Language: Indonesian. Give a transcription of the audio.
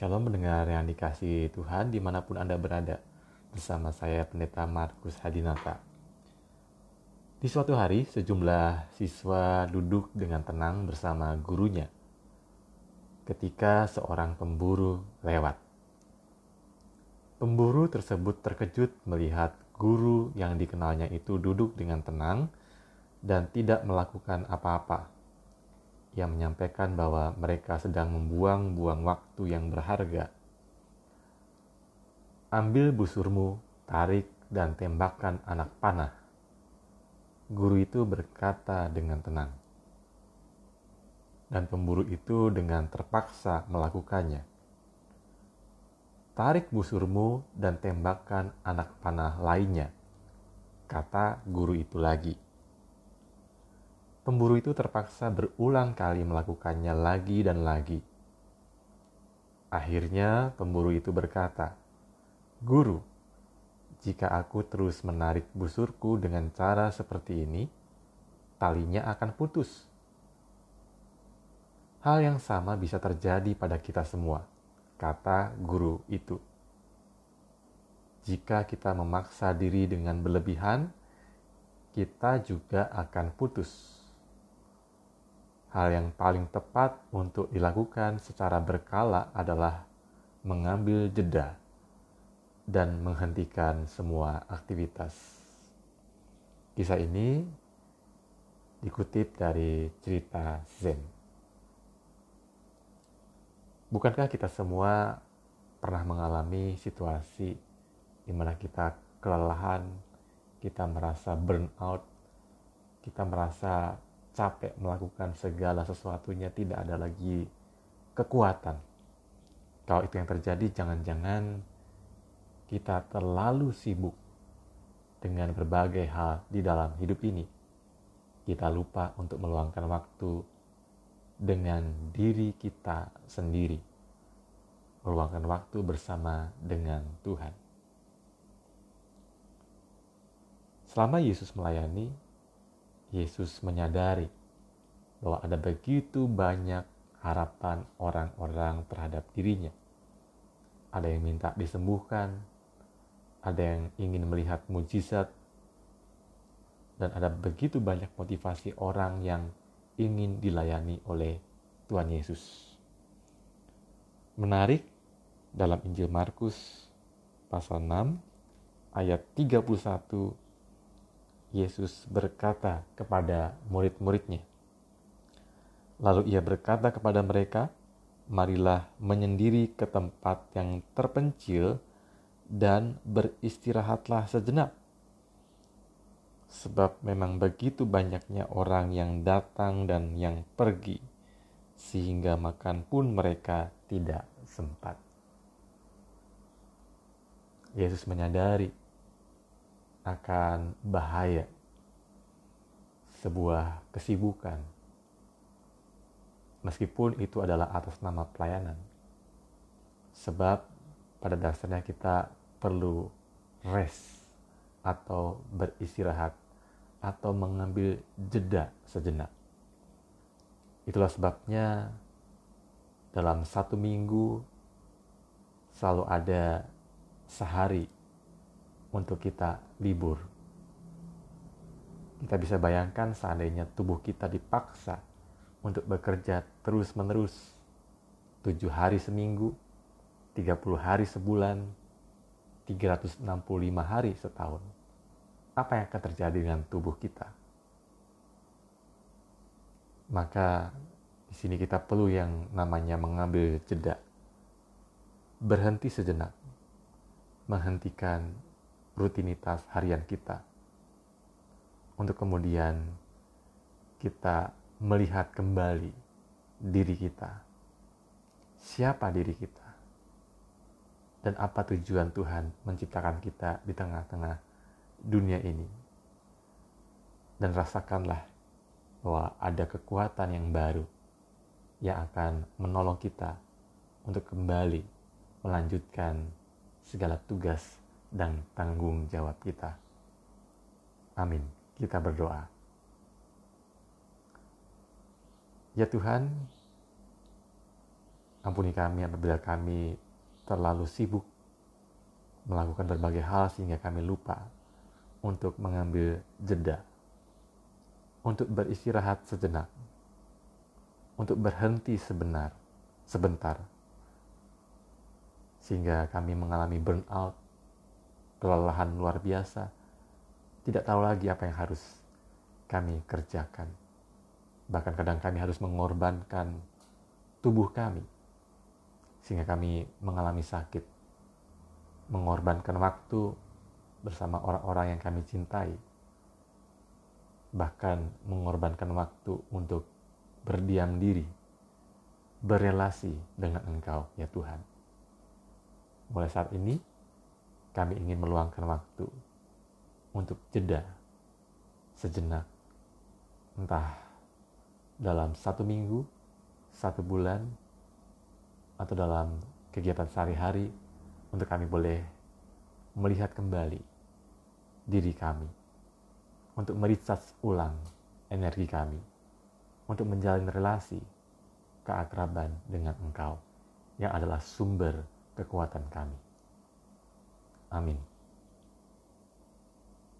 Shalom mendengar yang dikasih Tuhan di mana pun Anda berada. Bersama saya Pendeta Markus Hadinata. Di suatu hari, sejumlah siswa duduk dengan tenang bersama gurunya. Ketika seorang pemburu lewat. Pemburu tersebut terkejut melihat guru yang dikenalnya itu duduk dengan tenang dan tidak melakukan apa-apa yang menyampaikan bahwa mereka sedang membuang-buang waktu yang berharga. Ambil busurmu, tarik, dan tembakkan anak panah. Guru itu berkata dengan tenang. Dan pemburu itu dengan terpaksa melakukannya. Tarik busurmu dan tembakkan anak panah lainnya, kata guru itu lagi. Pemburu itu terpaksa berulang kali melakukannya lagi dan lagi. Akhirnya pemburu itu berkata, Guru, jika aku terus menarik busurku dengan cara seperti ini, talinya akan putus. Hal yang sama bisa terjadi pada kita semua, kata guru itu. Jika kita memaksa diri dengan berlebihan, kita juga akan putus hal yang paling tepat untuk dilakukan secara berkala adalah mengambil jeda dan menghentikan semua aktivitas. Kisah ini dikutip dari cerita Zen. Bukankah kita semua pernah mengalami situasi di mana kita kelelahan, kita merasa burnout, kita merasa capek melakukan segala sesuatunya tidak ada lagi kekuatan. Kalau itu yang terjadi, jangan-jangan kita terlalu sibuk dengan berbagai hal di dalam hidup ini. Kita lupa untuk meluangkan waktu dengan diri kita sendiri. Meluangkan waktu bersama dengan Tuhan. Selama Yesus melayani, Yesus menyadari bahwa ada begitu banyak harapan orang-orang terhadap dirinya. Ada yang minta disembuhkan, ada yang ingin melihat mujizat, dan ada begitu banyak motivasi orang yang ingin dilayani oleh Tuhan Yesus. Menarik dalam Injil Markus pasal 6 ayat 31 Yesus berkata kepada murid-muridnya. Lalu ia berkata kepada mereka, marilah menyendiri ke tempat yang terpencil dan beristirahatlah sejenak. Sebab memang begitu banyaknya orang yang datang dan yang pergi, sehingga makan pun mereka tidak sempat. Yesus menyadari akan bahaya. Sebuah kesibukan. Meskipun itu adalah atas nama pelayanan. Sebab pada dasarnya kita perlu rest atau beristirahat atau mengambil jeda sejenak. Itulah sebabnya dalam satu minggu selalu ada sehari untuk kita libur. Kita bisa bayangkan seandainya tubuh kita dipaksa untuk bekerja terus-menerus tujuh hari seminggu, 30 hari sebulan, 365 hari setahun. Apa yang akan terjadi dengan tubuh kita? Maka di sini kita perlu yang namanya mengambil jeda. Berhenti sejenak. Menghentikan rutinitas harian kita. Untuk kemudian kita melihat kembali diri kita. Siapa diri kita? Dan apa tujuan Tuhan menciptakan kita di tengah-tengah dunia ini? Dan rasakanlah bahwa ada kekuatan yang baru yang akan menolong kita untuk kembali melanjutkan segala tugas dan tanggung jawab kita. Amin. Kita berdoa. Ya Tuhan, Ampuni kami apabila kami terlalu sibuk melakukan berbagai hal sehingga kami lupa untuk mengambil jeda, untuk beristirahat sejenak, untuk berhenti sebenar, sebentar, sehingga kami mengalami burnout, kelelahan luar biasa, tidak tahu lagi apa yang harus kami kerjakan. Bahkan kadang kami harus mengorbankan tubuh kami, sehingga kami mengalami sakit, mengorbankan waktu bersama orang-orang yang kami cintai, bahkan mengorbankan waktu untuk berdiam diri, berelasi dengan Engkau, ya Tuhan. Mulai saat ini, kami ingin meluangkan waktu untuk jeda sejenak, entah dalam satu minggu, satu bulan, atau dalam kegiatan sehari-hari, untuk kami boleh melihat kembali diri kami, untuk mericas ulang energi kami, untuk menjalin relasi keakraban dengan Engkau yang adalah sumber kekuatan kami. Amin.